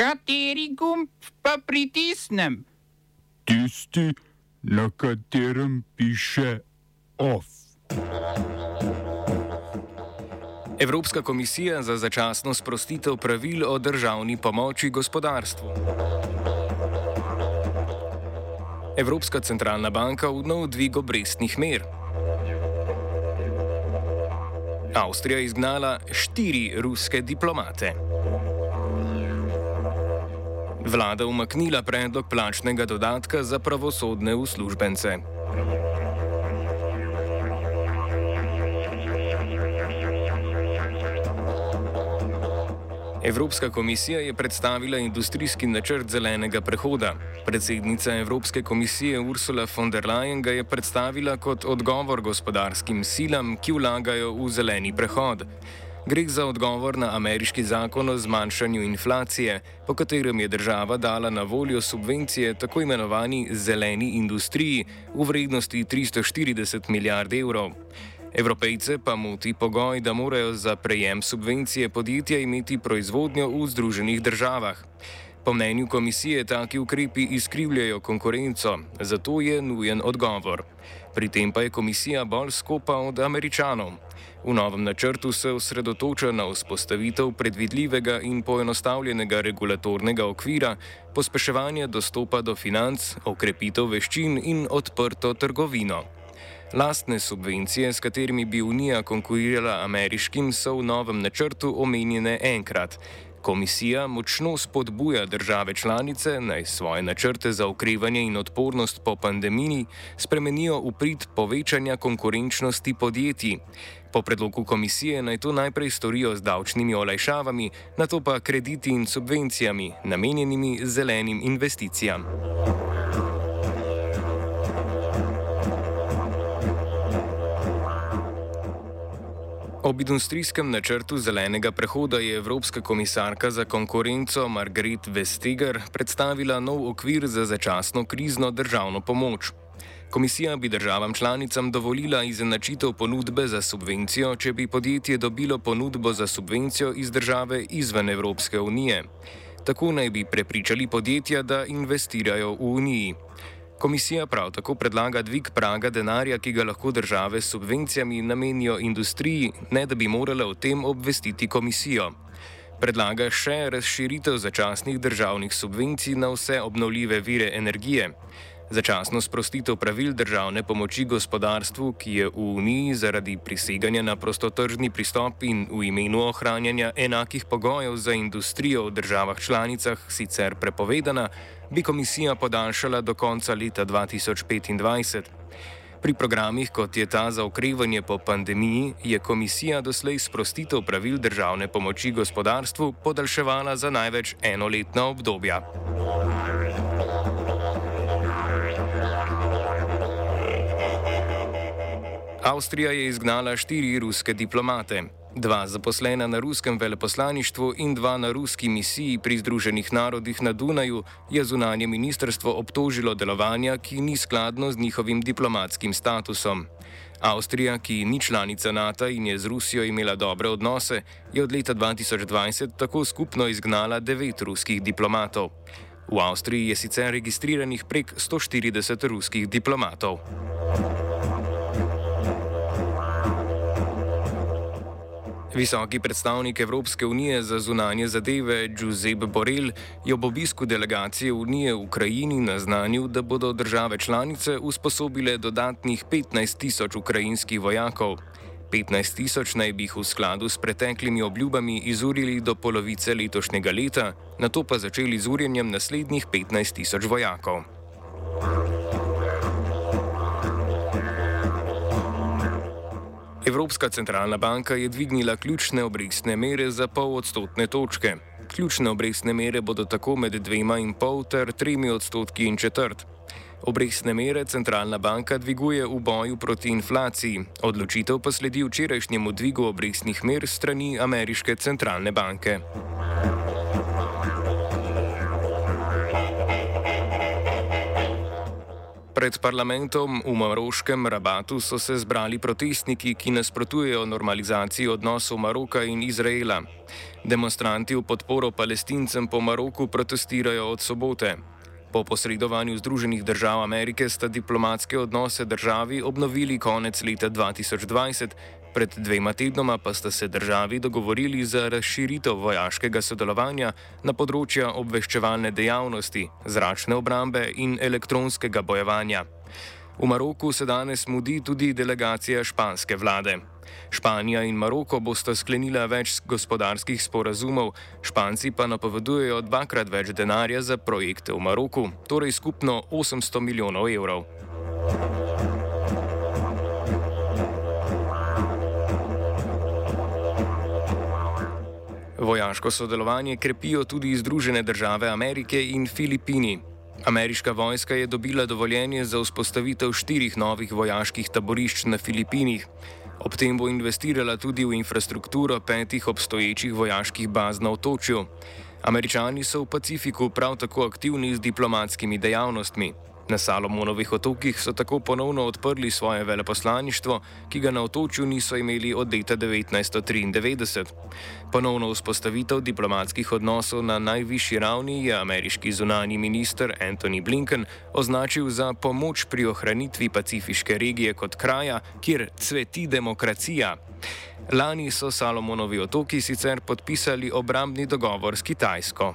Kateri gumb pa pritisnem? Tisti, na katerem piše OF. Evropska komisija za začasno sprostitev pravil o državni pomoči gospodarstvu. Evropska centralna banka v nov dvig obrestnih mer. Avstrija izgnala štiri ruske diplomate. Vlada umaknila predlog plačnega dodatka za pravosodne uslužbence. Evropska komisija je predstavila industrijski načrt zelenega prehoda. Predsednica Evropske komisije Ursula von der Leyen ga je predstavila kot odgovor gospodarskim silam, ki vlagajo v zeleni prehod. Gre za odgovor na ameriški zakon o zmanjšanju inflacije, po katerem je država dala na voljo subvencije tako imenovani zeleni industriji v vrednosti 340 milijard evrov. Evropejce pa moti pogoj, da morajo za prejem subvencije podjetja imeti proizvodnjo v Združenih državah. Po mnenju komisije taki ukrepi izkrivljajo konkurenco, zato je nujen odgovor. Pri tem pa je komisija bolj skopa od američanov. V novem načrtu se osredotoča na vzpostavitev predvidljivega in poenostavljenega regulatornega okvira, pospeševanje dostopa do financ, okrepitev veščin in odprto trgovino. Lastne subvencije, s katerimi bi Unija konkurirala ameriškim, so v novem načrtu omenjene enkrat. Komisija močno spodbuja države članice naj svoje načrte za okrevanje in odpornost po pandemiji spremenijo v prid povečanja konkurenčnosti podjetij. Po predlogu komisije naj to najprej storijo z davčnimi olajšavami, na to pa krediti in subvencijami, namenjenimi zelenim investicijam. Ob industrijskem načrtu zelenega prehoda je Evropska komisarka za konkurenco Margaret Vestager predstavila nov okvir za začasno krizno državno pomoč. Komisija bi državam članicam dovolila izenačitev ponudbe za subvencijo, če bi podjetje dobilo ponudbo za subvencijo iz države izven Evropske unije. Tako naj bi prepričali podjetja, da investirajo v Uniji. Komisija prav tako predlaga dvig praga denarja, ki ga lahko države s subvencijami namenijo industriji, ne da bi morale o tem obvestiti komisijo. Predlaga še razširitev začasnih državnih subvencij na vse obnovljive vire energije. Začasno sprostitev pravil državne pomoči gospodarstvu, ki je v Uniji zaradi priseganja na prostotržni pristop in v imenu ohranjanja enakih pogojev za industrijo v državah članicah sicer prepovedana, bi komisija podaljšala do konca leta 2025. Pri programih, kot je ta za okrevanje po pandemiji, je komisija doslej sprostitev pravil državne pomoči gospodarstvu podaljševala za največ enoletna obdobja. Avstrija je izgnala štiri ruske diplomate. Dva zaposlena na ruskem veleposlaništvu in dva na ruski misiji pri Združenih narodih na Dunaju je zunanje ministrstvo obtožilo delovanja, ki ni skladno z njihovim diplomatskim statusom. Avstrija, ki ni članica NATO in je z Rusijo imela dobre odnose, je od leta 2020 tako skupno izgnala devet ruskih diplomatov. V Avstriji je sicer registriranih prek 140 ruskih diplomatov. Visoki predstavnik Evropske unije za zunanje zadeve Giuseppe Borrell je ob obisku delegacije Unije v Ukrajini naznanil, da bodo države članice usposobile dodatnih 15 tisoč ukrajinskih vojakov. 15 tisoč naj bi jih v skladu s preteklimi obljubami izurili do polovice letošnjega leta, na to pa začeli z urjenjem naslednjih 15 tisoč vojakov. Evropska centralna banka je dvignila ključne obrestne mere za pol odstotne točke. Ključne obrestne mere bodo tako med dvema in pol ter tremi odstotki in četrt. Obrestne mere centralna banka dviguje v boju proti inflaciji, odločitev pa sledi včerajšnjemu dvigu obrestnih mer strani ameriške centralne banke. Pred parlamentom v Maroškem rabatu so se zbrali protestniki, ki nasprotujejo normalizaciji odnosov Maroka in Izraela. Demonstranti v podporo palestincem po Maroku protestirajo od sobote. Po posredovanju Združenih držav Amerike sta diplomatske odnose državi obnovili konec leta 2020, pred dvema tednoma pa sta se državi dogovorili za razširitev vojaškega sodelovanja na področja obveščevalne dejavnosti, zračne obrambe in elektronskega bojevanja. V Maroku se danes mudi tudi delegacija španske vlade. Španija in Maroko bosta sklenila več gospodarskih sporazumov, Španci pa napovedujejo dvakrat več denarja za projekte v Maroku, torej skupno 800 milijonov evrov. Vojaško sodelovanje krepijo tudi Združene države Amerike in Filipini. Ameriška vojska je dobila dovoljenje za vzpostavitev štirih novih vojaških taborišč na Filipinih. Ob tem bo investirala tudi v infrastrukturo petih obstoječih vojaških baz na otočju. Američani so v Pacifiku prav tako aktivni z diplomatskimi dejavnostmi. Na Salomonovih otokih so tako ponovno odprli svoje veleposlaništvo, ki ga na otočju niso imeli od leta 1993. Ponovno vzpostavitev diplomatskih odnosov na najvišji ravni je ameriški zunani minister Antony Blinken označil za pomoč pri ohranitvi pacifiške regije kot kraja, kjer cveti demokracija. Lani so Salomonovi otoki sicer podpisali obrambni dogovor s Kitajsko.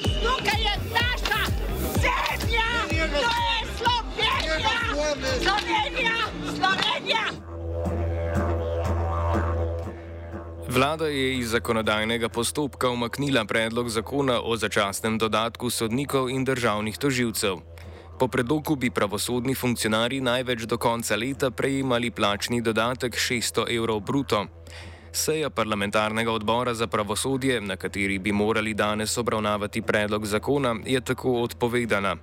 Slovenija, Slovenija. Vlada je iz zakonodajnega postopka umaknila predlog zakona o začasnem dodatku sodnikov in državnih toživcev. Po predlogu bi pravosodni funkcionarji največ do konca leta prejemali plačni dodatek 600 evrov bruto. Seja parlamentarnega odbora za pravosodje, na kateri bi morali danes obravnavati predlog zakona, je tako odpovedana.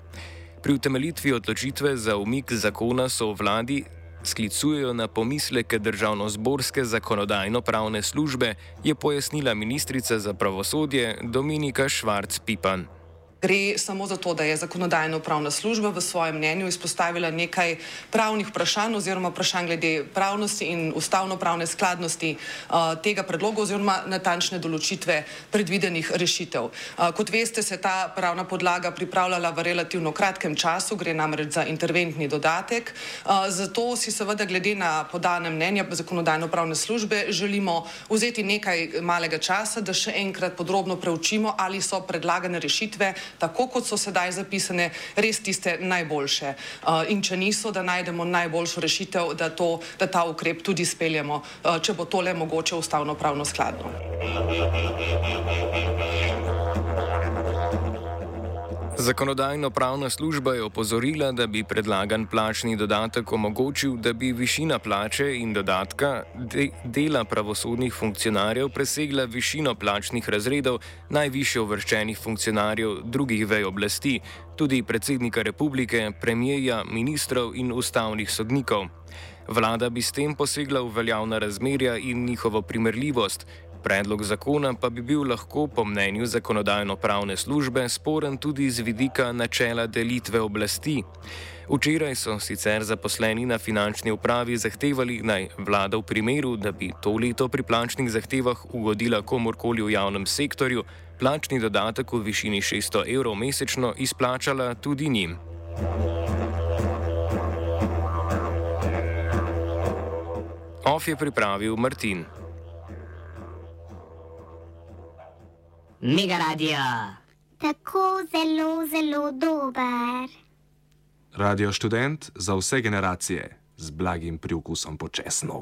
Pri utemeljitvi odločitve za umik zakona so vladi sklicujejo na pomisleke državno-zborske zakonodajno-pravne službe, je pojasnila ministrica za pravosodje Dominika Švarc-Pipan. Gre samo za to, da je zakonodajno-pravna služba v svojem mnenju izpostavila nekaj pravnih vprašanj oziroma vprašanj glede pravnosti in ustavno-pravne skladnosti uh, tega predloga oziroma natančne določitve predvidenih rešitev. Uh, kot veste, se je ta pravna podlaga pripravljala v relativno kratkem času, gre namreč za interventni dodatek. Uh, zato si seveda glede na podane mnenja zakonodajno-pravne službe želimo vzeti nekaj malega časa, da še enkrat podrobno preučimo, ali so predlagane rešitve tako kot so sedaj zapisane, res tiste najboljše. Uh, in če niso, da najdemo najboljšo rešitev, da, to, da ta ukrep tudi speljemo, uh, če bo tole mogoče ustavno-pravno skladno. Zakonodajno-pravna služba je opozorila, da bi predlagan plačni dodatek omogočil, da bi višina plače in dodatka de dela pravosodnih funkcionarjev presegla višino plačnih razredov najviše uvrščenih funkcionarjev drugih vej oblasti, tudi predsednika republike, premijeja, ministrov in ustavnih sodnikov. Vlada bi s tem posegla v veljavna razmerja in njihovo primerljivost. Predlog zakona pa bi bil lahko po mnenju zakonodajno-pravne službe sporen tudi z vidika načela delitve oblasti. Včeraj so sicer zaposleni na finančni upravi zahtevali naj vlada v primeru, da bi to leto pri plačnih zahtevah ugodila komorkoli v javnem sektorju, plačni dodatek v višini 600 evrov mesečno izplačala tudi njim. OF je pripravil Martin. Mega radio. Tako zelo, zelo dober. Radio študent za vse generacije z blagim priokusom počasno.